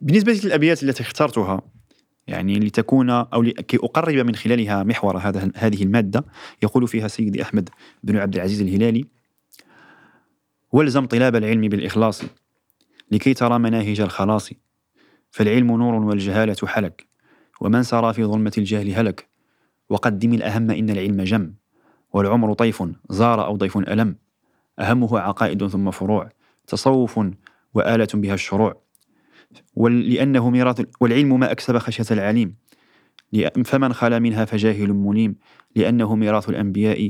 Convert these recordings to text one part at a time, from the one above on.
بالنسبة للأبيات التي اخترتها يعني لتكون أو لكي أقرب من خلالها محور هذا هذه المادة يقول فيها سيدي أحمد بن عبد العزيز الهلالي والزم طلاب العلم بالإخلاص لكي ترى مناهج الخلاص فالعلم نور والجهالة حلك ومن سرى في ظلمة الجهل هلك وقدم الأهم إن العلم جم والعمر طيف زار أو ضيف ألم أهمه عقائد ثم فروع تصوف وآلة بها الشروع. ولأنه ميراث والعلم ما أكسب خشية العليم. فمن خلا منها فجاهل مليم. لأنه ميراث الأنبياء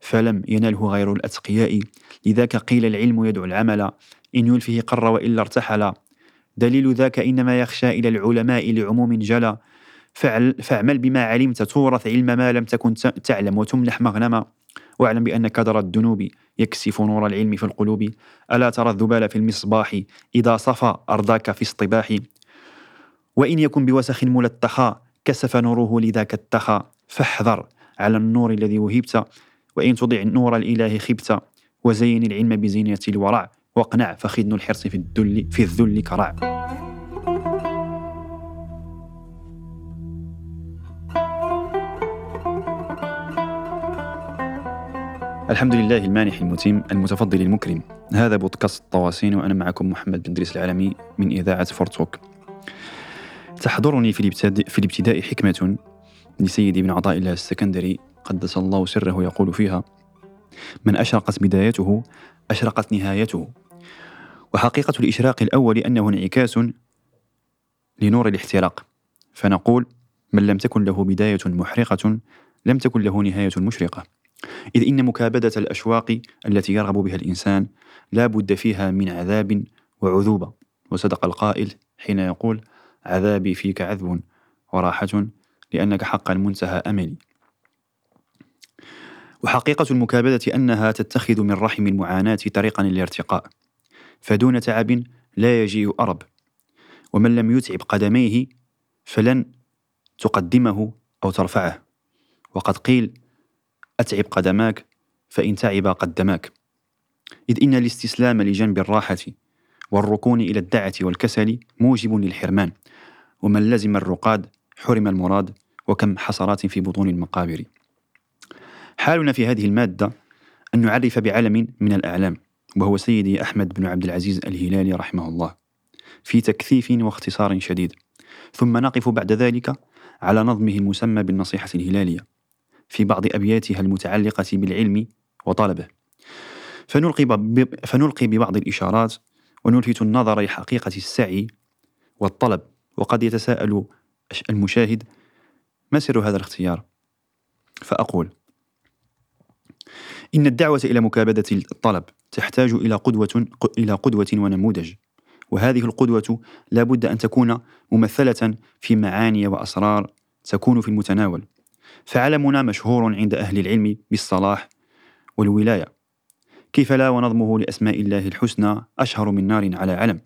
فلم ينله غير الأتقياء. لذاك قيل العلم يدعو العمل. إن يلفه قر وإلا ارتحل. دليل ذاك إنما يخشى إلى العلماء لعموم جلا. فعل فاعمل بما علمت تورث علم ما لم تكن تعلم وتمنح مغنما. واعلم بأن كدر الذنوب يكسف نور العلم في القلوب. ألا ترى الذبال في المصباح إذا صفى أرضاك في اصطباح؟ وإن يكن بوسخ ملتخا كسف نوره لذاك التخا فاحذر على النور الذي وهبت وإن تضع نور الإله خبت. وزين العلم بزينة الورع واقنع فخدن الحرص في الذل في الذل كرع. الحمد لله المانح المتمم المتفضل المكرم. هذا بودكاست الطواسين وأنا معكم محمد بن إدريس العالمي من إذاعة فورتوك تحضرني في الابتداء, في الابتداء حكمة لسيدي بن عطاء الله السكندري قدس الله سره يقول فيها من أشرقت بدايته أشرقت نهايته. وحقيقة الإشراق الأول أنه انعكاس لنور الاحتراق. فنقول من لم تكن له بداية محرقة لم تكن له نهاية مشرقة. إذ إن مكابدة الأشواق التي يرغب بها الإنسان لا بد فيها من عذاب وعذوبة. وصدق القائل حين يقول عذابي فيك عذب وراحة لأنك حقا منتهى أملي. وحقيقة المكابدة أنها تتخذ من رحم المعاناة طريقا للارتقاء. فدون تعب لا يجيء أرب. ومن لم يتعب قدميه فلن تقدمه أو ترفعه. وقد قيل أتعب قدماك فإن تعب قدماك. إذ إن الاستسلام لجنب الراحة والركون إلى الدعة والكسل موجب للحرمان. ومن لزم الرقاد حرم المراد وكم حسرات في بطون المقابر. حالنا في هذه المادة أن نعرف بعلم من الأعلام وهو سيدي أحمد بن عبد العزيز الهلالي رحمه الله في تكثيف واختصار شديد. ثم نقف بعد ذلك على نظمه المسمى بالنصيحة الهلالية. في بعض أبياتها المتعلقة بالعلم وطلبه. فنلقي, فنلقي ببعض الإشارات ونلفت النظر لحقيقة السعي والطلب وقد يتساءل المشاهد ما سر هذا الاختيار؟ فأقول إن الدعوة إلى مكابدة الطلب تحتاج إلى قدوة إلى قدوة ونموذج وهذه القدوة لا بد أن تكون ممثلة في معاني وأسرار تكون في المتناول. فعلمنا مشهور عند أهل العلم بالصلاح والولاية. كيف لا ونظمه لأسماء الله الحسنى أشهر من نار على علم.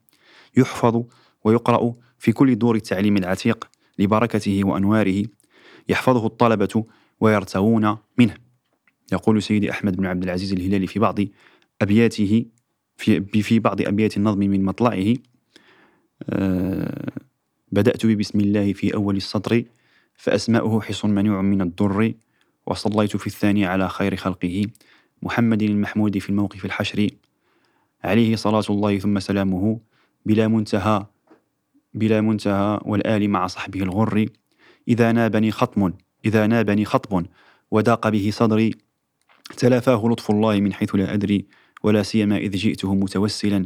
يحفظ ويقرأ في كل دور التعليم العتيق لبركته وأنواره. يحفظه الطلبة ويرتوون منه. يقول سيدي أحمد بن عبد العزيز الهلالي في بعض أبياته في, في بعض أبيات النظم من مطلعه أه بدأت ببسم الله في أول السطر فأسماؤه حصن منوع من الضر وصليت في الثاني على خير خلقه محمد المحمود في الموقف الحشر. عليه صلاة الله ثم سلامه بلا منتهى بلا منتهى والآل مع صحبه الغر. إذا نابني خطم إذا نابني خطب وضاق به صدري تلافاه لطف الله من حيث لا أدري ولا سيما إذ جئته متوسلا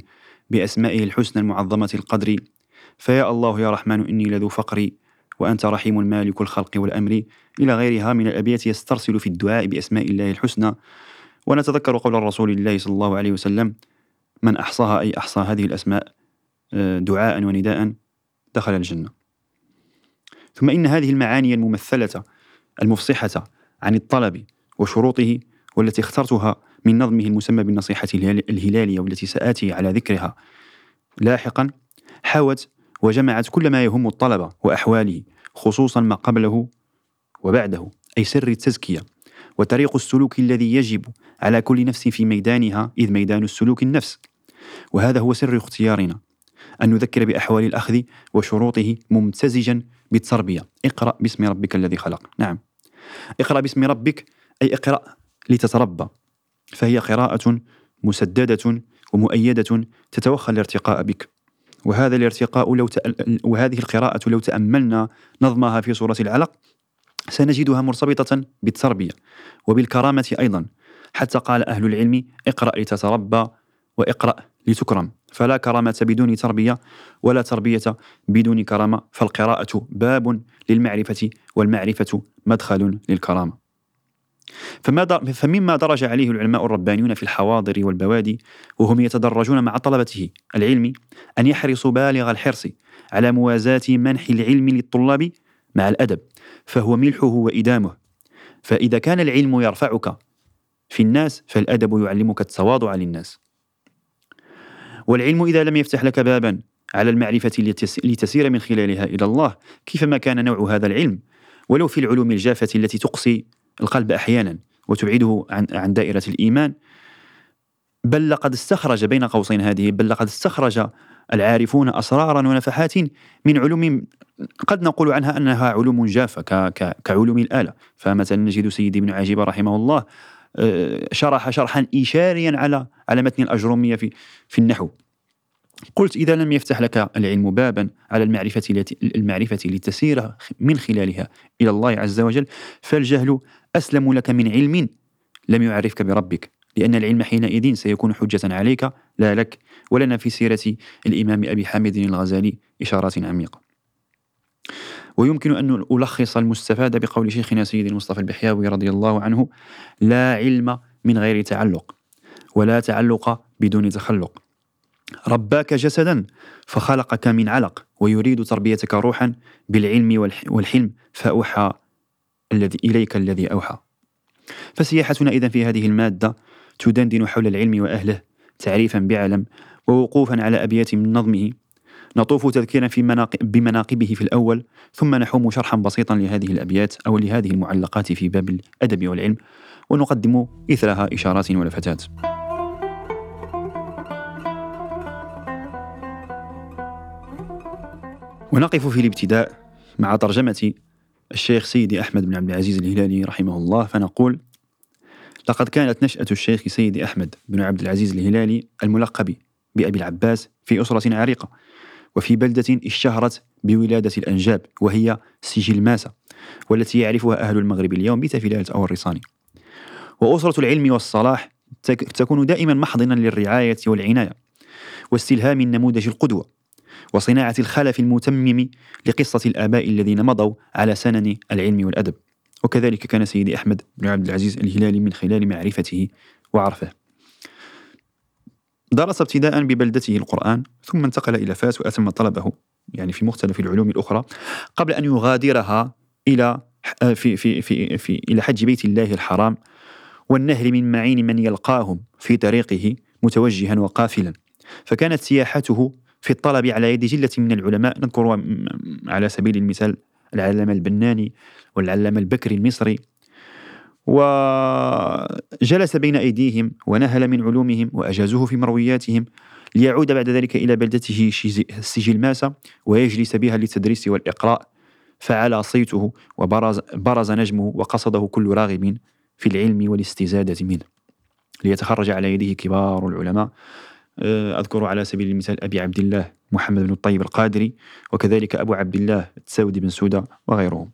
بأسمائه الحسنى المعظمة القدر. فيا الله يا رحمن إني لذو فقري. وأنت رحيم مالك الخلق والأمر. إلى غيرها من الأبيات يسترسل في الدعاء بأسماء الله الحسنى. ونتذكر قول الرسول الله صلى الله عليه وسلم من أحصاها أي أحصى هذه الأسماء آه، دعاء ونداء دخل الجنة. ثم إن هذه المعاني الممثلة المفصحة عن الطلب وشروطه والتي اخترتها من نظمه المسمى بالنصيحة الهلالية والتي سآتي على ذكرها لاحقا حاوت وجمعت كل ما يهم الطلبة وأحواله خصوصا ما قبله وبعده أي سر التزكية. وطريق السلوك الذي يجب على كل نفس في ميدانها إذ ميدان السلوك النفس. وهذا هو سر اختيارنا أن نذكر بأحوال الأخذ وشروطه ممتزجا بالتربية. اقرأ باسم ربك الذي خلق. نعم. اقرأ باسم ربك أي اقرأ لتتربى. فهي قراءة مسددة ومؤيدة تتوخى الارتقاء بك. وهذا الارتقاء لو تأ... وهذه القراءة لو تأملنا نظمها في سورة العلق سنجدها مرتبطة بالتربية وبالكرامة أيضا. حتى قال أهل العلم اقرأ لتتربى واقرأ لتكرم. فلا كرامة بدون تربية ولا تربية بدون كرامة فالقراءة باب للمعرفة والمعرفة مدخل للكرامة. فما فمما درج عليه العلماء الربانيون في الحواضر والبوادي وهم يتدرجون مع طلبته العلم أن يحرصوا بالغ الحرص على موازاة منح العلم للطلاب مع الأدب فهو ملحه وإدامه. فإذا كان العلم يرفعك في الناس فالأدب يعلمك التواضع للناس. والعلم إذا لم يفتح لك بابا على المعرفة لتسير من خلالها إلى الله كيفما كان نوع هذا العلم؟ ولو في العلوم الجافة التي تقصي القلب أحيانا وتبعده عن, عن دائرة الإيمان. بل لقد استخرج بين قوسين هذه بل لقد استخرج العارفون أسرارا ونفحات من علوم قد نقول عنها أنها علوم جافة كعلوم الآلة. فمثلا نجد سيدي ابن عجيب رحمه الله آه، شرح شرحا إشاريا على على متن الأجرومية في في النحو. قلت إذا لم يفتح لك العلم بابا على المعرفة المعرفة لتسير من خلالها إلى الله عز وجل فالجهل أسلم لك من علم لم يعرفك بربك لأن العلم حينئذ سيكون حجة عليك لا لك ولنا في سيرة الإمام أبي حامد الغزالي إشارات عميقة. ويمكن أن ألخص المستفاد بقول شيخنا سيد المصطفى البحياوي رضي الله عنه لا علم من غير تعلق ولا تعلق بدون تخلق. رباك جسدا فخلقك من علق ويريد تربيتك روحا بالعلم والحلم فأوحى الذي إليك الذي أوحى. فسياحتنا إذا في هذه المادة تدندن حول العلم وأهله تعريفا بعلم ووقوفا على أبيات من نظمه. نطوف تذكيرا في مناقب بمناقبه في الأول ثم نحوم شرحا بسيطا لهذه الأبيات أو لهذه المعلقات في باب الأدب والعلم ونقدم إثرها إشارات ولفتات ونقف في الابتداء مع ترجمة الشيخ سيدي أحمد بن عبد العزيز الهلالي رحمه الله فنقول لقد كانت نشأة الشيخ سيدي أحمد بن عبد العزيز الهلالي الملقب بأبي العباس في أسرة عريقة وفي بلدة اشتهرت بولادة الأنجاب وهي سجل ماسة والتي يعرفها أهل المغرب اليوم بتفيلات أو الرصاني. وأسرة العلم والصلاح تكون دائما محضنا للرعاية والعناية واستلهام النموذج القدوة وصناعة الخلف المتمم لقصة الآباء الذين مضوا على سنن العلم والأدب. وكذلك كان سيدي أحمد بن عبد العزيز الهلالي من خلال معرفته وعرفه. درس ابتداء ببلدته القرآن ثم انتقل إلى فاس وأتم طلبه يعني في مختلف العلوم الأخرى قبل أن يغادرها إلى في في في, في إلى حج بيت الله الحرام والنهر من معين من يلقاهم في طريقه متوجها وقافلا. فكانت سياحته في الطلب على يد جلة من العلماء. نذكر على سبيل المثال العلامة البناني والعلامة البكري المصري. وجلس بين أيديهم ونهل من علومهم وأجازوه في مروياتهم ليعود بعد ذلك إلى بلدته سجل ماسة ويجلس بها للتدريس والإقراء. فعلى صيته وبرز برز نجمه وقصده كل راغب في العلم والاستزادة منه. ليتخرج على يده كبار العلماء. أذكر على سبيل المثال أبي عبد الله محمد بن الطيب القادري وكذلك أبو عبد الله التساودي بن سودة وغيرهم.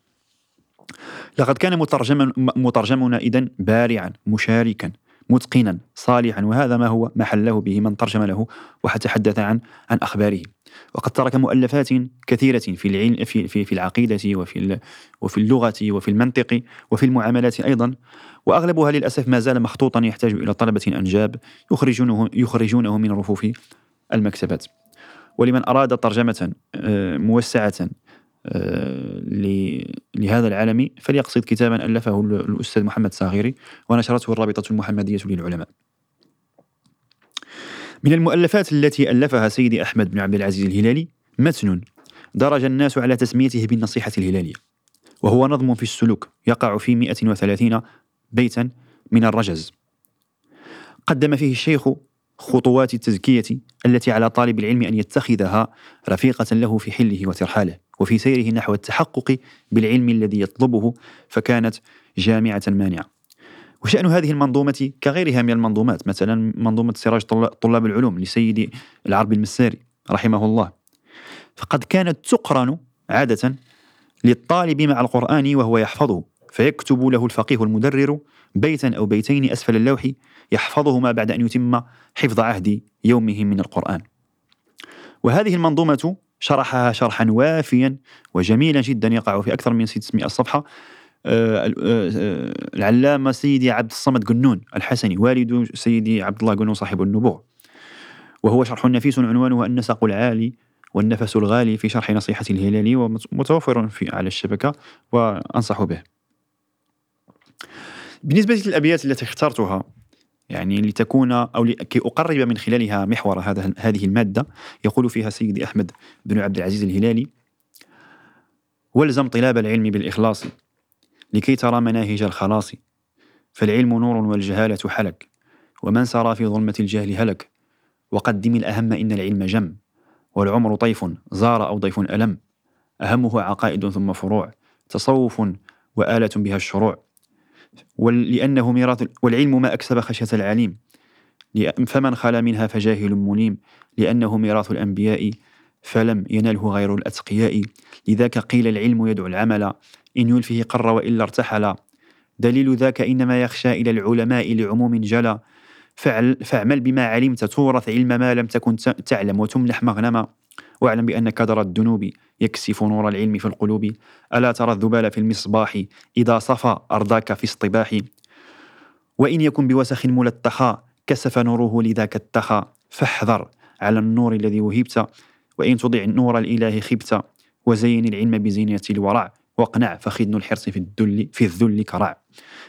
لقد كان مترجما مترجمنا إذا بارعا مشاركا متقنا صالحا وهذا ما هو محله به من ترجم له وتحدث عن عن أخباره. وقد ترك مؤلفات كثيرة في العلم في في, في العقيدة وفي وفي اللغة وفي المنطق وفي المعاملات أيضا. وأغلبها للأسف ما زال مخطوطا يحتاج إلى طلبة أنجاب يخرجونه يخرجونه من رفوف المكتبات ولمن أراد ترجمة آه، موسعة آه، لهذا العالم فليقصد كتابا ألفه الأستاذ محمد صاغيري ونشرته الرابطة المحمدية للعلماء. من المؤلفات التي ألفها سيدي أحمد بن عبد العزيز الهلالي متن درج الناس على تسميته بالنصيحة الهلالية وهو نظم في السلوك يقع في 130 بيتا من الرجز. قدم فيه الشيخ خطوات التزكية التي على طالب العلم أن يتخذها رفيقة له في حله وترحاله وفي سيره نحو التحقق بالعلم الذي يطلبه فكانت جامعة مانعة. وشأن هذه المنظومة كغيرها من المنظومات مثلا منظومة سراج طلاب العلوم لسيدي العرب المساري رحمه الله. فقد كانت تقرن عادة للطالب مع القرآن وهو يحفظه. فيكتب له الفقيه المدرر بيتا أو بيتين أسفل اللوح يحفظهما بعد أن يتم حفظ عهد يومه من القرآن. وهذه المنظومة شرحها شرحا وافيا وجميلا جدا يقع في أكثر من 600 صفحة. آه، آه، العلامة سيدي عبد الصمد قنون الحسني والد سيدي عبد الله قنون صاحب النبوة. وهو شرح نفيس عنوانه النسق العالي والنفس الغالي في شرح نصيحة الهلالي ومتوفر في على الشبكة وأنصح به. بالنسبة للأبيات التي اخترتها يعني لتكون أو لكي أقرب من خلالها محور هذا هذه المادة يقول فيها سيدي أحمد بن عبد العزيز الهلالي والزم طلاب العلم بالإخلاص لكي ترى مناهج الخلاص فالعلم نور والجهالة حلك ومن سرى في ظلمة الجهل هلك وقدم الأهم إن العلم جم والعمر طيف زار أو ضيف ألم أهمه عقائد ثم فروع تصوف وآلة بها الشروع لأنه ميراث والعلم ما أكسب خشية العليم. فمن خلا منها فجاهل منيم لأنه ميراث الأنبياء فلم ينله غير الأتقياء. لذاك قيل العلم يدعو العمل. إن يلفه قر وإلا ارتحل دليل ذاك إنما يخشى إلى العلماء لعموم جلا. فاعمل بما علمت تورث علم ما لم تكن تعلم وتمنح مغنما. واعلم بأن كدر الذنوب. يكسف نور العلم في القلوب. ألا ترى الذبال في المصباح إذا صفى أرضاك في اصطباح وإن يكن بوسخ ملتخا كسف نوره لذاك التخا فاحذر على النور الذي وهبت وإن تضع نور الإله خبت. وزين العلم بزينة الورع واقنع فخدن الحرص في الذل في الذل كرع.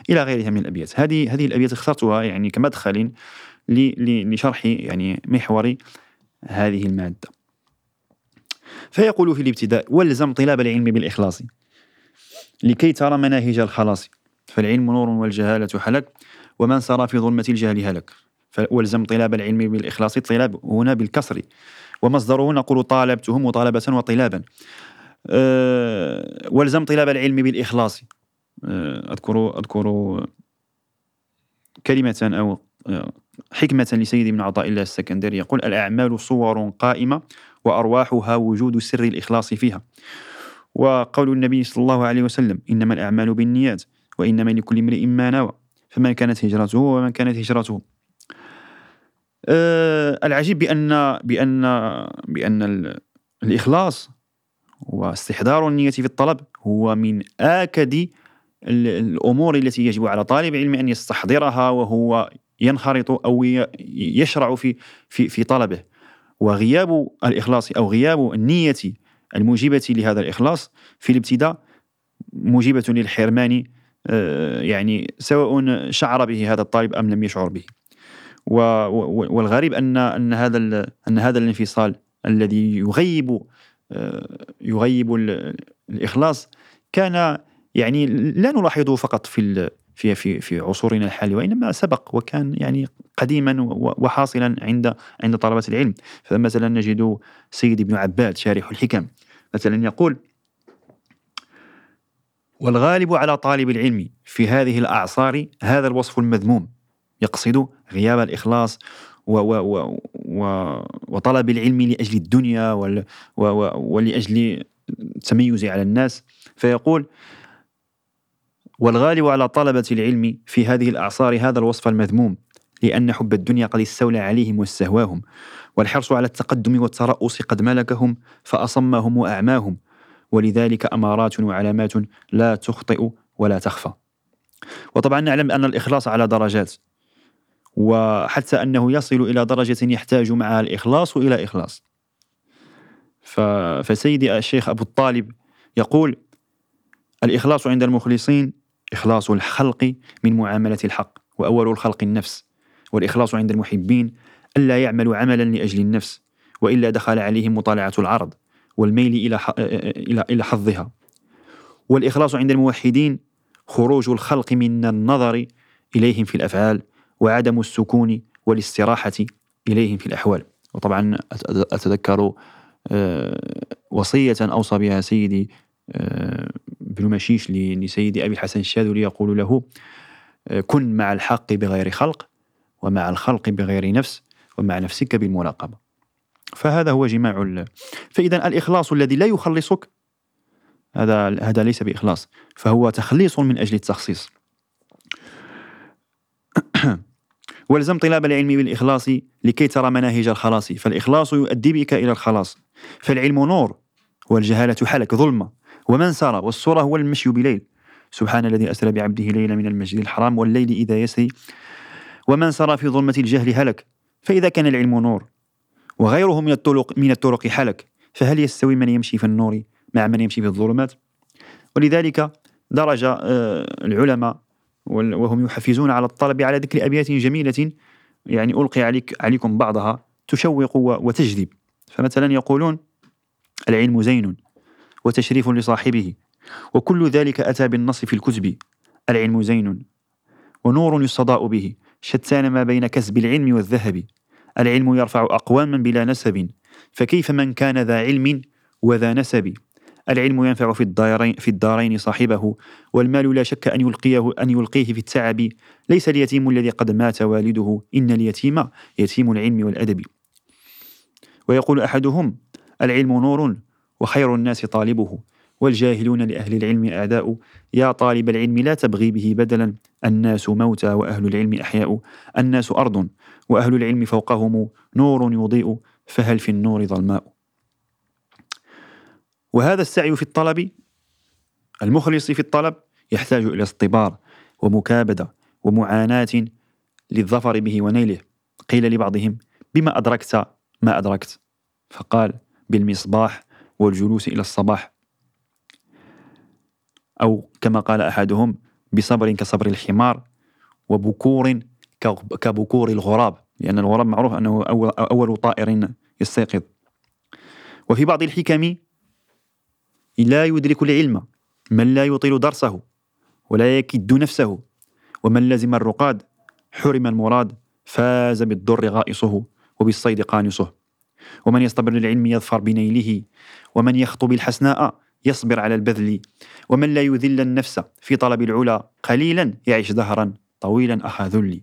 إلى غيرها من الأبيات. هذه هذه الأبيات اخترتها يعني كمدخل لشرح يعني محور هذه المادة. فيقول في الابتداء والزم طلاب العلم بالإخلاص لكي ترى مناهج الخلاص. فالعلم نور والجهالة حلك ومن سرى في ظلمة الجهل هلك. والزم طلاب العلم بالإخلاص طلاب هنا بالكسر. ومصدره نقول طالبتهم مطالبة وطلابا. أه والزم طلاب العلم بالإخلاص. أه أذكر أذكر كلمة أو أه، حكمة لسيدي ابن عطاء الله السكندري يقول الأعمال صور قائمة وأرواحها وجود سر الإخلاص فيها. وقول النبي صلى الله عليه وسلم إنما الأعمال بالنيات وإنما لكل امرئ ما نوى. فمن كانت هجرته ومن كانت هجرته. أه العجيب بأن بأن بأن الإخلاص واستحضار النية في الطلب هو من آكد الأمور التي يجب على طالب العلم أن يستحضرها وهو ينخرط أو يشرع في في في طلبه. وغياب الإخلاص أو غياب النية الموجبة لهذا الإخلاص في الابتداء موجبة للحرمان آه، يعني سواء شعر به هذا الطالب أم لم يشعر به. والغريب أن أن هذا أن هذا الانفصال الذي يغيب آه، يغيب الإخلاص كان يعني لا نلاحظه فقط في في في في عصورنا الحالية وإنما سبق وكان يعني قديما وحاصلا عند عند طلبة العلم. فمثلا نجد سيد ابن عباد شارح الحكم مثلا يقول والغالب على طالب العلم في هذه الأعصار هذا الوصف المذموم يقصد غياب الإخلاص و و و وطلب العلم لأجل الدنيا ولأجل التميز على الناس. فيقول والغالب على طلبة العلم في هذه الأعصار هذا الوصف المذموم لأن حب الدنيا قد استولى عليهم واستهواهم والحرص على التقدم والترأس قد ملكهم فأصمهم وأعماهم ولذلك أمارات وعلامات لا تخطئ ولا تخفى. وطبعا نعلم أن الإخلاص على درجات وحتى أنه يصل إلى درجة يحتاج معها الإخلاص إلى إخلاص. فسيدي الشيخ أبو الطالب يقول الإخلاص عند المخلصين إخلاص الخلق من معاملة الحق وأول الخلق النفس والإخلاص عند المحبين ألا يعملوا عملا لأجل النفس وإلا دخل عليهم مطالعة العرض والميل إلى إلى إلى حظها. والإخلاص عند الموحدين خروج الخلق من النظر إليهم في الأفعال وعدم السكون والاستراحة إليهم في الأحوال. وطبعا أتذكر آه، وصية أوصى بها سيدي آه، بن مشيش لسيدي أبي الحسن الشاذلي يقول له آه، كن مع الحق بغير خلق ومع الخلق بغير نفس ومع نفسك بالمراقبة. فهذا هو جماع فإذا الإخلاص الذي لا يخلصك هذا هذا ليس بإخلاص فهو تخليص من أجل التخصيص. وألزم طلاب العلم بالإخلاص لكي ترى مناهج الخلاص فالإخلاص يؤدي بك إلى الخلاص. فالعلم نور والجهالة حلك ظلمة. ومن سار والسورة هو المشي بليل. سبحان الذي أسرى بعبده ليلا من المسجد الحرام والليل إذا يسري. ومن سار في ظلمة الجهل هلك فإذا كان العلم نور. وغيره من الطرق من الطرق حلك. فهل يستوي من يمشي في النور مع من يمشي في الظلمات؟ ولذلك درج آه، العلماء وهم يحفزون على الطلب على ذكر أبيات جميلة يعني ألقي عليك عليكم بعضها تشوق وتجذب. فمثلا يقولون العلم زين. وتشريف لصاحبه. وكل ذلك أتى بالنص في الكتب العلم زين. ونور يستضاء به. شتان ما بين كسب العلم والذهب. العلم يرفع أقواما بلا نسب. فكيف من كان ذا علم وذا نسب؟ العلم ينفع في الدارين, في الدارين صاحبه. والمال لا شك أن يلقيه أن يلقيه في التعب. ليس اليتيم الذي قد مات والده. إن اليتيم يتيم العلم والأدب. ويقول أحدهم العلم نور. وخير الناس طالبه والجاهلون لأهل العلم أعداء. يا طالب العلم لا تبغي به بدلا. الناس موتى وأهل العلم أحياء. الناس أرض وأهل العلم فوقهم نور يضيء. فهل في النور ظلماء؟ وهذا السعي في الطلب المخلص في الطلب يحتاج إلى اصطبار ومكابدة ومعاناة للظفر به ونيله. قيل لبعضهم بما أدركت ما أدركت؟ فقال بالمصباح والجلوس إلى الصباح. أو كما قال أحدهم بصبر كصبر الحمار وبكور كبكور الغراب. لأن الغراب معروف أنه أول, طائر يستيقظ. وفي بعض الحكم لا يدرك العلم من لا يطيل درسه ولا يكد نفسه ومن لزم الرقاد حرم المراد فاز بالضر غائصه وبالصيد قانصه. ومن يصطبر للعلم يظفر بنيله ومن يخطب الحسناء يصبر على البذل ومن لا يذل النفس في طلب العلا قليلا يعيش دهرا طويلا أخا ذلي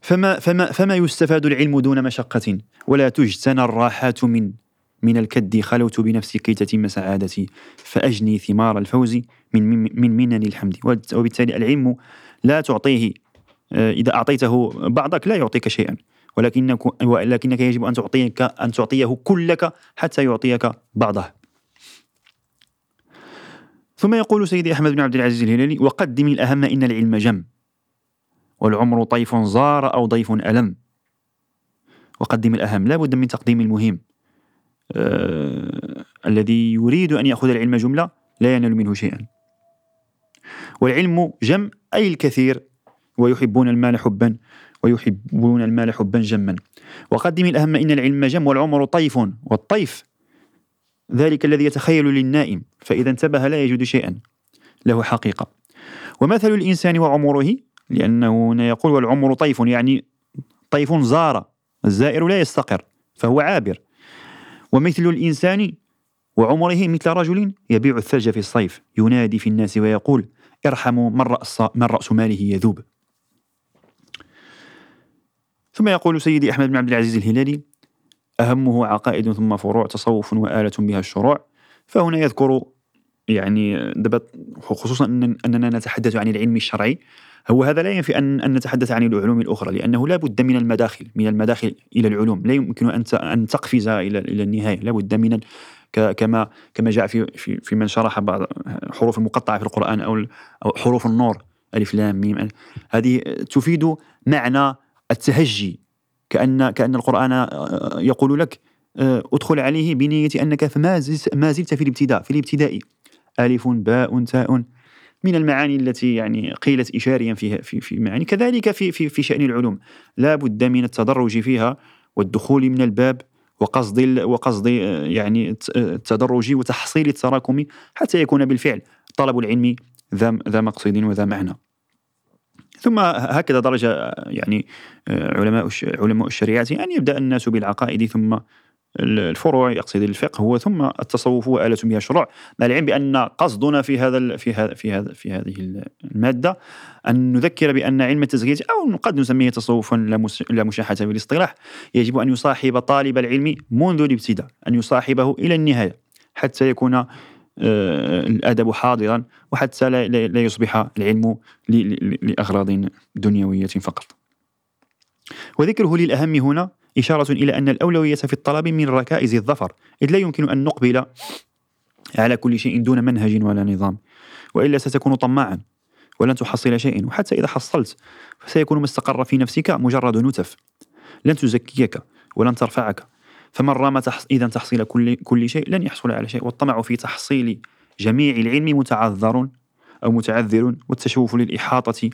فما, فما, فما يستفاد العلم دون مشقة ولا تجتنى الراحات من من الكد. خلوت بنفسي كي تتم سعادتي فأجني ثمار الفوز من من منن الحمد. وبالتالي العلم لا تعطيه إذا أعطيته بعضك لا يعطيك شيئا. ولكنك ولكنك يجب أن تعطيك أن تعطيه كلك حتى يعطيك بعضه. ثم يقول سيدي أحمد بن عبد العزيز الهلالي وقدم الأهم إن العلم جم والعمر طيف زار أو ضيف ألم. وقدم الأهم لا بد من تقديم المهم. آه الذي يريد أن يأخذ العلم جملة لا ينال منه شيئا. والعلم جم أي الكثير ويحبون المال حبا ويحبون المال حبا جما. وقدم الأهم إن العلم جم والعمر طيف والطيف ذلك الذي يتخيل للنائم فإذا انتبه لا يجد شيئا له حقيقة. ومثل الإنسان وعمره لأنه هنا يقول والعمر طيف يعني طيف زار الزائر لا يستقر فهو عابر. ومثل الإنسان وعمره مثل رجل يبيع الثلج في الصيف ينادي في الناس ويقول ارحموا من رأس, من رأس ماله يذوب؟ ثم يقول سيدي أحمد بن عبد العزيز الهلالي أهمه عقائد ثم فروع تصوف وآلة بها الشروع. فهنا يذكر يعني دابا خصوصا أننا نتحدث عن العلم الشرعي. هو هذا لا ينفي أن, أن نتحدث عن العلوم الأخرى لأنه لا بد من المداخل من المداخل إلى العلوم. لا يمكن أن أن تقفز إلى إلى النهاية. لا بد من كما كما جاء في في, في من شرح بعض حروف المقطعة في القرآن أو أو حروف النور. ألف لام ميم. هذه تفيد معنى التهجي كأن كأن القرآن يقول لك ادخل عليه بنية أنك فما ما زلت في الابتداء في الابتدائي ألف باء تاء من المعاني التي يعني قيلت إشاريا في في في معاني. كذلك في في في شأن العلوم. لا بد من التدرج فيها والدخول من الباب وقصد وقصد يعني التدرج وتحصيل التراكم حتى يكون بالفعل. طلب العلم ذا مقصد وذا معنى. ثم هكذا درج يعني علماء علماء الشريعة أن يبدأ الناس بالعقائد ثم الفروع يقصد الفقه هو ثم التصوف هو آلة بها الشروع. مع العلم بأن قصدنا في هذا في هذا في هذا في هذه المادة أن نذكر بأن علم التزكية أو قد نسميه تصوفا لا مشاحة في الاصطلاح يجب أن يصاحب طالب العلم منذ الابتداء أن يصاحبه إلى النهاية حتى يكون آه، الأدب حاضرا وحتى لا يصبح العلم لأغراض دنيوية فقط. وذكره للأهم هنا إشارة إلى أن الأولوية في الطلب من ركائز الظفر إذ لا يمكن أن نقبل على كل شيء دون منهج ولا نظام. وإلا ستكون طماعا ولن تحصل شيئا وحتى إذا حصلت فسيكون ما استقر في نفسك مجرد نتف. لن تزكيك ولن ترفعك. فمن رام تحص... إذا تحصيل كل, كل شيء لن يحصل على شيء. والطمع في تحصيل جميع العلم متعذر أو متعذر والتشوف للإحاطة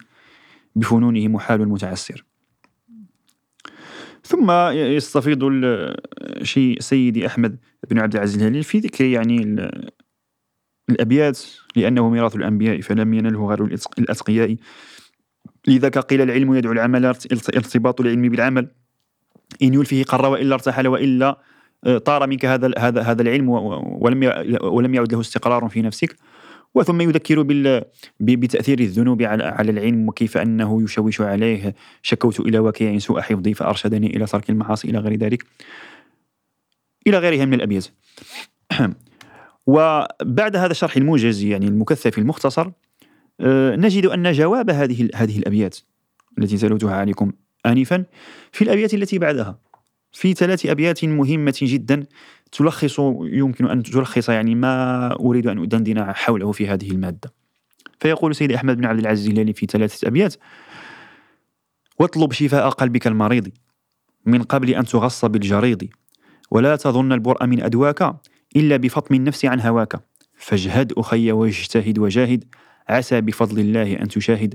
بفنونه محال متعسر. ثم يستفيض شيء سيدي أحمد بن عبد العزيز الهليل في ذكر يعني الأبيات لأنه ميراث الأنبياء فلم ينله غير الأتقياء. لذاك قيل العلم يدعو العمل ارتباط العلم بالعمل. إن يلفه قر وإلا ارتحل وإلا آه، طار منك هذا هذا هذا العلم ولم ولم يعد له استقرار في نفسك. وثم يذكر بتأثير الذنوب على العلم وكيف أنه يشوش عليه شكوت إلى وكيع سوء حفظي فأرشدني إلى ترك المعاصي إلى غير ذلك. إلى غيرها من الأبيات. وبعد هذا الشرح الموجز يعني المكثف المختصر آه، نجد أن جواب هذه هذه الأبيات التي تلوتها عليكم آنفا في الأبيات التي بعدها. في ثلاث أبيات مهمة جدا تلخص يمكن أن تلخص يعني ما أريد أن أدندن حوله في هذه المادة. فيقول سيدي أحمد بن عبد العزيز الهلالي في ثلاثة أبيات واطلب شفاء قلبك المريض من قبل أن تغص بالجريض ولا تظن البرء من أدواك إلا بفطم النفس عن هواك. فاجهد أخي واجتهد وجاهد عسى بفضل الله أن تشاهد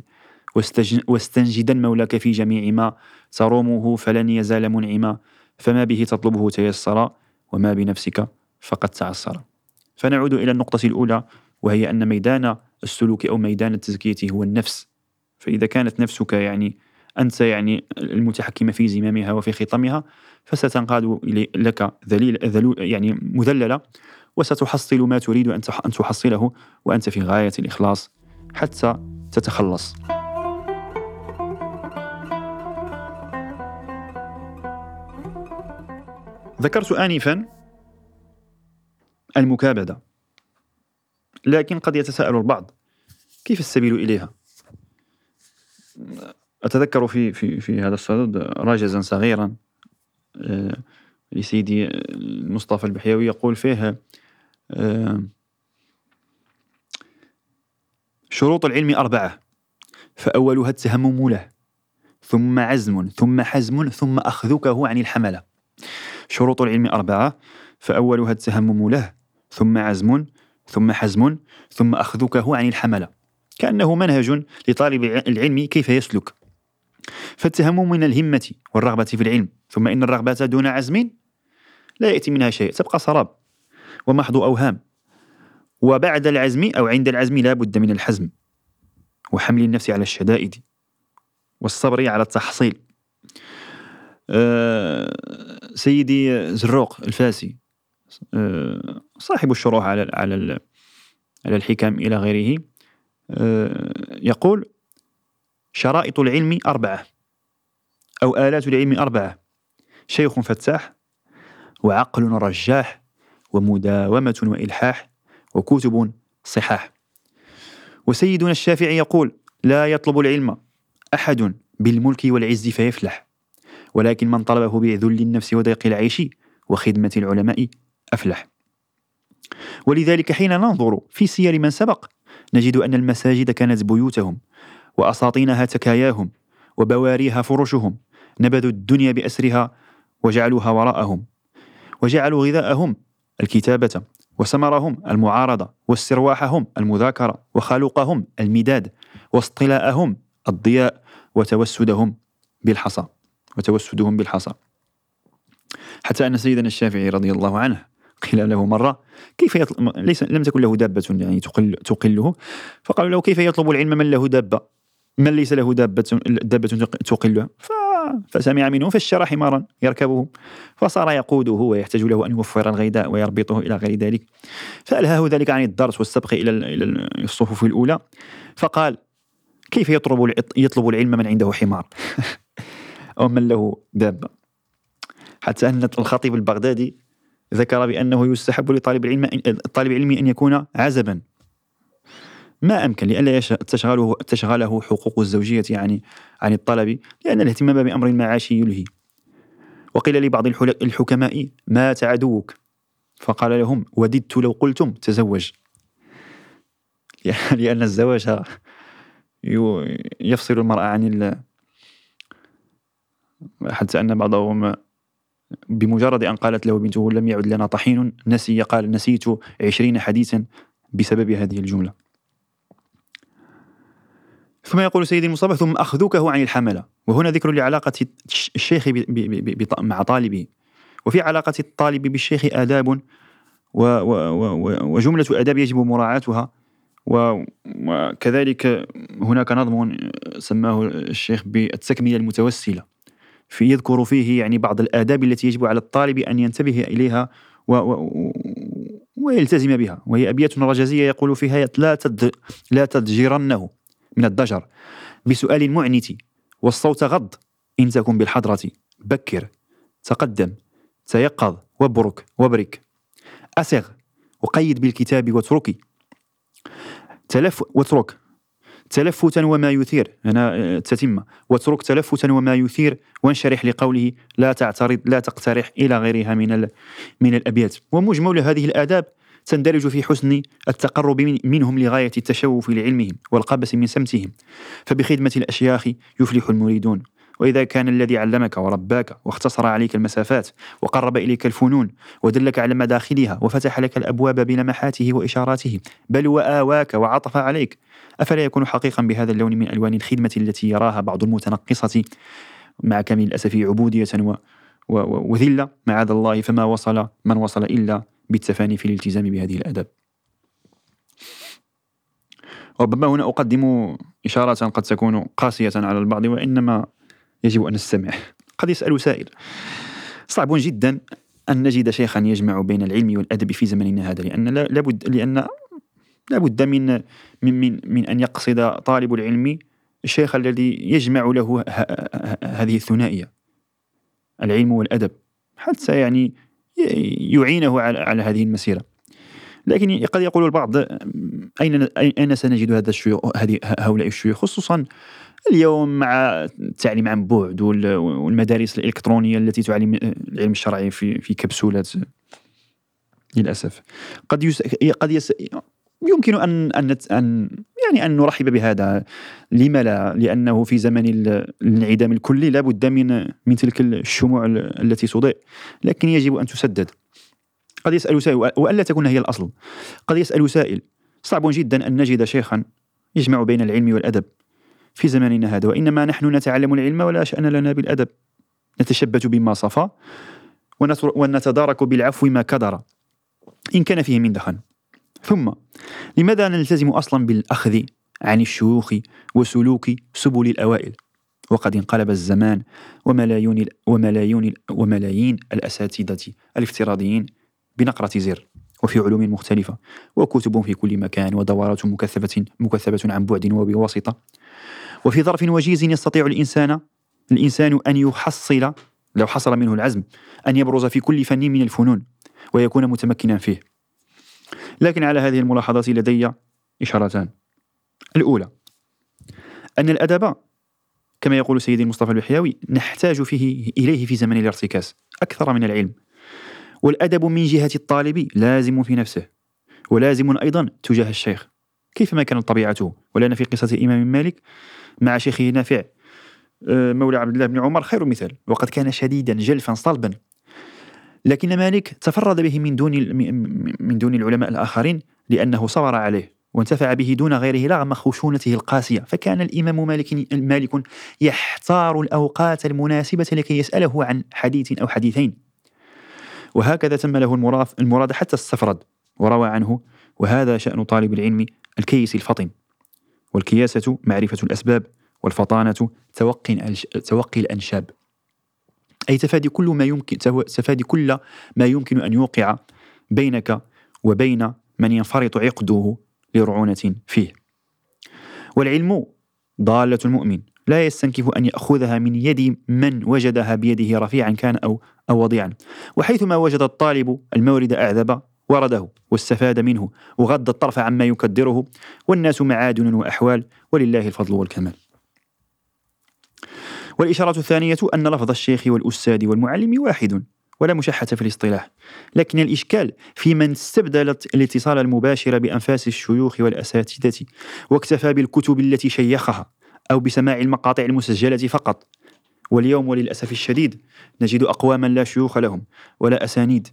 واستنجدا مولاك في جميع ما ترومه فلن يزال منعما. فما به تطلبه تيسر وما بنفسك فقد تعسر فنعود إلى النقطة الأولى وهي أن ميدان السلوك أو ميدان التزكية هو النفس. فإذا كانت نفسك يعني أنت يعني المتحكم في زمامها وفي خطمها فستنقاد لك ذليل ذلول يعني مذللة وستحصل ما تريد أن تحصله وأنت في غاية الإخلاص حتى تتخلص. ذكرت آنفا المكابدة لكن قد يتساءل البعض كيف السبيل إليها؟ أتذكر في في في هذا الصدد راجزا صغيرا آه، لسيدي مصطفى البحيوي يقول فيه آه، شروط العلم أربعة فأولها التهمم له ثم عزم ثم حزم ثم أخذكه عن الحملة شروط العلم أربعة فأولها التهمم له ثم عزم ثم حزم ثم أخذكه عن الحملة كأنه منهج لطالب العلم كيف يسلك. فالتهمم من الهمة والرغبة في العلم ثم إن الرغبة دون عزم لا يأتي منها شيء تبقى سراب ومحض أوهام. وبعد العزم أو عند العزم لا بد من الحزم وحمل النفس على الشدائد والصبر على التحصيل. أه سيدي زروق الفاسي أه صاحب الشروح على على على الحكم إلى غيره أه يقول شرائط العلم أربعة أو آلات العلم أربعة شيخ فتاح وعقل رجاح ومداومة وإلحاح وكتب صحاح. وسيدنا الشافعي يقول لا يطلب العلم أحد بالملك والعز فيفلح. ولكن من طلبه بذل النفس وضيق العيش وخدمة العلماء أفلح. ولذلك حين ننظر في سير من سبق نجد أن المساجد كانت بيوتهم وأساطينها تكاياهم وبواريها فرشهم نبذوا الدنيا بأسرها وجعلوها وراءهم وجعلوا غذاءهم الكتابة وسمرهم المعارضة واسترواحهم المذاكرة وخلقهم المداد واصطلاءهم الضياء وتوسدهم بالحصى. وتوسدهم بالحصى. حتى أن سيدنا الشافعي رضي الله عنه قيل له مرة كيف يطلب ليس لم تكن له دابة يعني تقل تقله. فقالوا له كيف يطلب العلم من له دابة؟ من ليس له دابة دابة تقله؟ فسمع منه فاشترى حمارا يركبه. فصار يقوده ويحتاج له أن يوفر الغذاء ويربطه إلى غير ذلك. فألهاه ذلك عن الدرس والسبق إلى الصفوف الأولى. فقال كيف يطلب يطلب العلم من عنده حمار؟ أو من له دابة. حتى أن الخطيب البغدادي ذكر بأنه يستحب لطالب العلم الطالب العلمي أن يكون عزبا. ما أمكن لئلا تشغله تشغله حقوق الزوجية يعني عن الطلب لأن الاهتمام بأمر المعاش يلهي. وقيل لبعض الحكماء مات عدوك فقال لهم وددت لو قلتم تزوج. لأن الزواج يفصل المرأة عن. حتى أن بعضهم بمجرد أن قالت له بنته لم يعد لنا طحين نسي قال نسيت عشرين حديثا بسبب هذه الجملة. ثم يقول سيدي المصطفى ثم أخذوكه عن الحملة. وهنا ذكر لعلاقة الشيخ مع طالبه. وفي علاقة الطالب بالشيخ آداب وجملة آداب يجب مراعاتها. وكذلك هناك نظم سماه الشيخ بالتكملة المتوسلة. في يذكر فيه يعني بعض الآداب التي يجب على الطالب أن ينتبه إليها و و ويلتزم بها وهي أبيات رجزية يقول فيها لا تد لا تضجرنه من الضجر بسؤال معنت والصوت غض إن تكن بالحضرة بكر تقدم تيقظ وبرك وبرك أسغ وقيد بالكتاب واتركي تلف واترك. تلفتا وما يثير. هنا تتم واترك تلفتا وما يثير وانشرح لقوله لا تعترض لا تقترح إلى غيرها من من الأبيات. ومجمل هذه الآداب تندرج في حسن التقرب منهم لغاية التشوف لعلمهم والقبس من سمتهم. فبخدمة الأشياخ يفلح المريدون. وإذا كان الذي علمك ورباك واختصر عليك المسافات وقرب إليك الفنون ودلك على مداخلها وفتح لك الأبواب بلمحاته وإشاراته بل وآواك وعطف عليك. أفلا يكون حقيقا بهذا اللون من ألوان الخدمة التي يراها بعض المتنقصة؟ مع كامل الأسف عبودية و و وذلة معاذ الله فما وصل؟ من وصل إلا بالتفاني في الالتزام بهذه الآداب ربما هنا أقدم إشارة قد تكون قاسية على البعض وإنما يجب أن نستمع. قد يسأل سائل. صعب جدا أن نجد شيخا يجمع بين العلم والأدب في زمننا هذا لأن لابد لأن لابد من من من, من أن يقصد طالب العلم الشيخ الذي يجمع له هذه الثنائية. العلم والأدب. حتى يعني يعينه على, على هذه المسيرة. لكن قد يقول البعض أين أين سنجد هذا الشيوخ هذه هؤلاء الشيوخ؟ خصوصا اليوم مع التعليم عن بعد والمدارس الإلكترونية التي تعلم العلم الشرعي في في كبسولات للأسف. قد يس... قد يس... يمكن أن أن أن يعني أن نرحب بهذا. لما لا؟ لأنه في زمن الانعدام الكلي لا بد من من تلك الشموع التي تضيء. لكن يجب أن تسدد. قد يسأل سائل وألا تكون هي الأصل. قد يسأل سائل صعب جدا أن نجد شيخا يجمع بين العلم والأدب. في زماننا هذا وإنما نحن نتعلم العلم ولا شأن لنا بالأدب. نتشبت بما صفى ونتدارك بالعفو ما كدر. إن كان فيه من دخن. ثم لماذا نلتزم أصلا بالأخذ عن الشيوخ وسلوك سبل الأوائل؟ وقد انقلب الزمان وملايين وملايين وملايين الأساتذة الافتراضيين بنقرة زر وفي علوم مختلفة وكتب في كل مكان ودورات مكثفة مكثفة عن بعد وبواسطة. وفي ظرف وجيز يستطيع الإنسان الإنسان أن يحصل لو حصل منه العزم أن يبرز في كل فن من الفنون ويكون متمكنا فيه. لكن على هذه الملاحظات لدي إشارتان. الأولى أن الأدب كما يقول سيدي المصطفى البحياوي نحتاج فيه إليه في زمن الارتكاز أكثر من العلم. والأدب من جهة الطالب لازم في نفسه ولازم أيضا تجاه الشيخ. كيفما كانت طبيعته؟ ولأن في قصة الإمام مالك مع شيخه نافع آه، مولى عبد الله بن عمر خير مثال. وقد كان شديدا جلفا صلبا. لكن مالك تفرد به من دون من دون العلماء الآخرين لأنه صبر عليه وانتفع به دون غيره رغم خشونته القاسية. فكان الإمام مالك مالك يحتار الأوقات المناسبة لكي يسأله عن حديث أو حديثين. وهكذا تم له المراد, المراد حتى السفرد وروى عنه. وهذا شأن طالب العلم الكيس الفطن والكياسة معرفة الأسباب والفطانة توقي توقي الأنشاب. أي تفادي كل ما يمكن تفادي كل ما يمكن أن يوقع بينك وبين من ينفرط عقده لرعونة فيه. والعلم ضالة المؤمن. لا يستنكف أن يأخذها من يد من وجدها بيده رفيعا كان أو, أو وضيعا. وحيثما وجد الطالب المورد أعذب ورده واستفاد منه وغض الطرف عما يكدره والناس معادن وأحوال ولله الفضل والكمال. والإشارة الثانية أن لفظ الشيخ والأستاذ والمعلم واحد ولا مشحة في الاصطلاح. لكن الإشكال في من استبدلت الاتصال المباشر بأنفاس الشيوخ والأساتذة واكتفى بالكتب التي شيخها أو بسماع المقاطع المسجلة فقط. واليوم وللأسف الشديد نجد أقواما لا شيوخ لهم ولا أسانيد.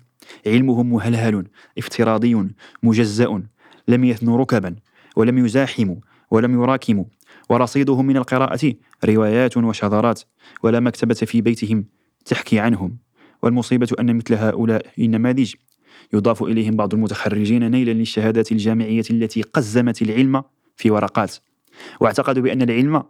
علمهم مهلهل افتراضي مجزأ لم يثنوا ركبا ولم يزاحموا ولم يراكموا. ورصيدهم من القراءة روايات وشذرات ولا مكتبة في بيتهم تحكي عنهم. والمصيبة أن مثل هؤلاء النماذج يضاف إليهم بعض المتخرجين نيلا للشهادات الجامعية التي قزمت العلم في ورقات. واعتقدوا بأن العلم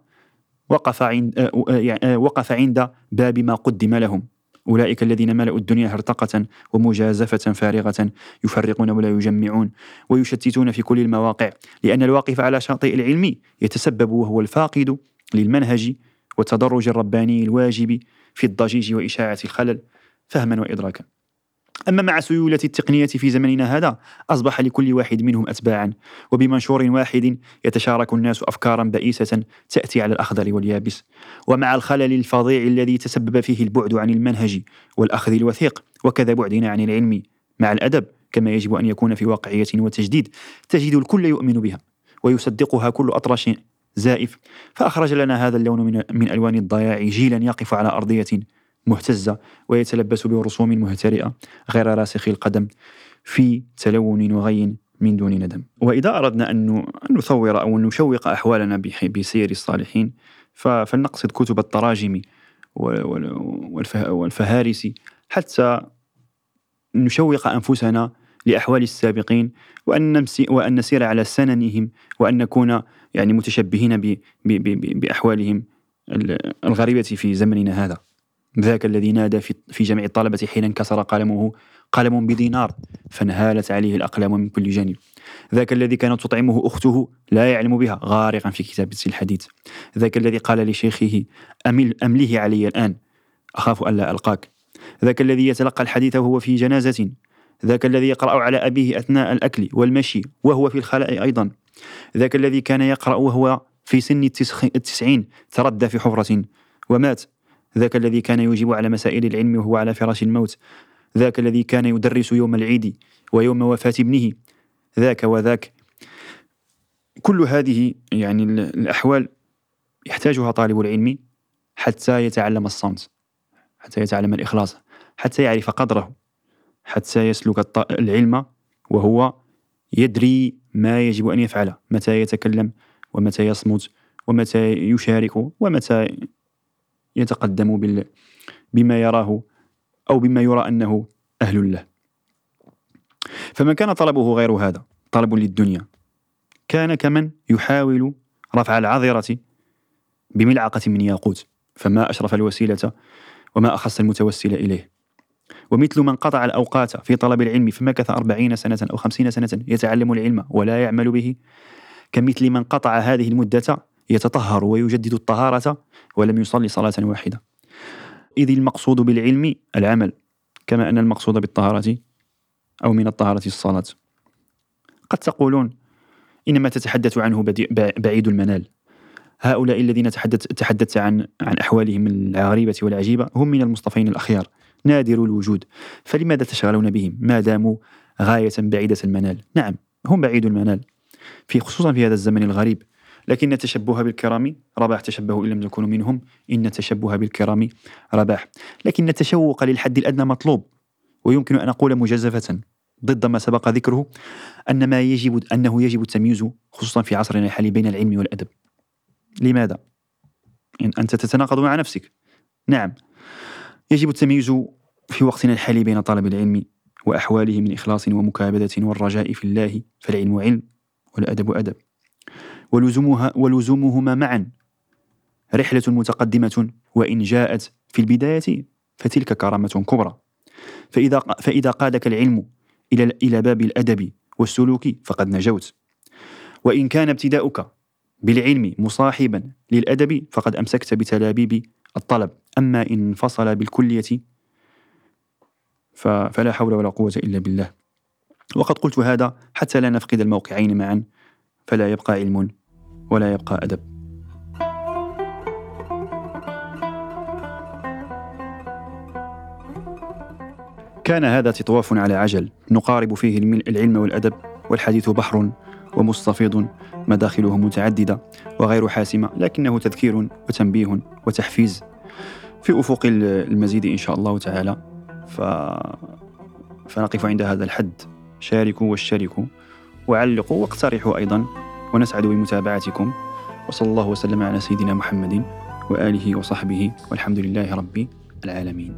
وقف عند آه، آه، يعني، آه، وقف عند باب ما قدم لهم. أولئك الذين ملأوا الدنيا هرطقة ومجازفة فارغة يفرقون ولا يجمعون ويشتتون في كل المواقع لأن الواقف على شاطئ العلم يتسبب وهو الفاقد للمنهج والتدرج الرباني الواجب في الضجيج وإشاعة الخلل فهما وإدراكا. أما مع سيولة التقنية في زمننا هذا أصبح لكل واحد منهم أتباعا وبمنشور واحد يتشارك الناس أفكارا بئيسة تأتي على الأخضر واليابس. ومع الخلل الفظيع الذي تسبب فيه البعد عن المنهج والأخذ الوثيق وكذا بعدنا عن العلم مع الأدب كما يجب أن يكون في واقعية وتجديد تجد الكل يؤمن بها ويصدقها كل أطرش زائف. فأخرج لنا هذا اللون من, من ألوان الضياع جيلا يقف على أرضية مهتزة ويتلبس برسوم مهترئة غير راسخ القدم في تلون وغي من دون ندم. وإذا أردنا أن نثور أو نشوق أحوالنا بسير الصالحين فلنقصد كتب التراجم والفهارس حتى نشوق أنفسنا لأحوال السابقين وأن وأن نسير على سننهم وأن نكون يعني متشبهين بأحوالهم الغريبة في زمننا هذا. ذاك الذي نادى في, جمع الطلبة حين انكسر قلمه قلم بدينار فانهالت عليه الأقلام من كل جانب. ذاك الذي كانت تطعمه أخته لا يعلم بها غارقا في كتابة الحديث. ذاك الذي قال لشيخه أمل أمله علي الآن أخاف ألا ألقاك. ذاك الذي يتلقى الحديث وهو في جنازة. ذاك الذي يقرأ على أبيه أثناء الأكل والمشي وهو في الخلاء أيضا. ذاك الذي كان يقرأ وهو في سن التسعين تردى في حفرة ومات. ذاك الذي كان يجيب على مسائل العلم وهو على فراش الموت. ذاك الذي كان يدرس يوم العيد ويوم وفاة ابنه. ذاك وذاك. كل هذه يعني الأحوال يحتاجها طالب العلم حتى يتعلم الصمت حتى يتعلم الإخلاص حتى يعرف قدره حتى يسلك العلم وهو يدري ما يجب أن يفعله متى يتكلم ومتى يصمت ومتى يشارك ومتى يتقدم بال بما يراه أو بما يرى أنه أهل له. فمن كان طلبه غير هذا طلب للدنيا كان كمن يحاول رفع العذرة بملعقة من ياقوت. فما أشرف الوسيلة وما أخص المتوسل إليه. ومثل من قطع الأوقات في طلب العلم فمكث أربعين سنة أو خمسين سنة يتعلم العلم ولا يعمل به كمثل من قطع هذه المدة يتطهر ويجدد الطهارة ولم يصلي صلاة واحدة. إذ المقصود بالعلم العمل كما أن المقصود بالطهارة أو من الطهارة الصلاة. قد تقولون إنما تتحدث عنه بعيد المنال. هؤلاء الذين تحدث تحدثت عن عن أحوالهم الغريبة والعجيبة هم من المصطفين الأخيار نادر الوجود. فلماذا تشغلون بهم؟ ما داموا غاية بعيدة المنال؟ نعم هم بعيد المنال. في خصوصا في هذا الزمن الغريب. لكن التشبه بالكرام رباح تشبهوا إن لم تكونوا منهم إن التشبه بالكرام رباح. لكن التشوق للحد الأدنى مطلوب ويمكن أن أقول مجزفة ضد ما سبق ذكره أن ما يجب أنه يجب التمييز خصوصا في عصرنا الحالي بين العلم والأدب. لماذا؟ إن أنت تتناقض مع نفسك. نعم يجب التمييز في وقتنا الحالي بين طلب العلم وأحواله من إخلاص ومكابدة والرجاء في الله فالعلم علم والأدب أدب. ولزومها ولزومهما معا. رحلة متقدمة وإن جاءت في البداية فتلك كرامة كبرى. فإذا فإذا قادك العلم إلى إلى باب الأدب والسلوك فقد نجوت. وإن كان ابتداؤك بالعلم مصاحبا للأدب فقد أمسكت بتلابيب الطلب. أما إن انفصل بالكلية فلا حول ولا قوة إلا بالله. وقد قلت هذا حتى لا نفقد الموقعين معا فلا يبقى علم ولا يبقى أدب. كان هذا تطواف على عجل نقارب فيه العلم والأدب والحديث بحر ومستفيض مداخله متعددة وغير حاسمة لكنه تذكير وتنبيه وتحفيز في أفق المزيد إن شاء الله تعالى. ف... فنقف عند هذا الحد. شاركوا واشتركوا وعلقوا واقترحوا أيضا. ونسعد بمتابعتكم. وصلى الله وسلم على سيدنا محمد وآله وصحبه والحمد لله رب العالمين.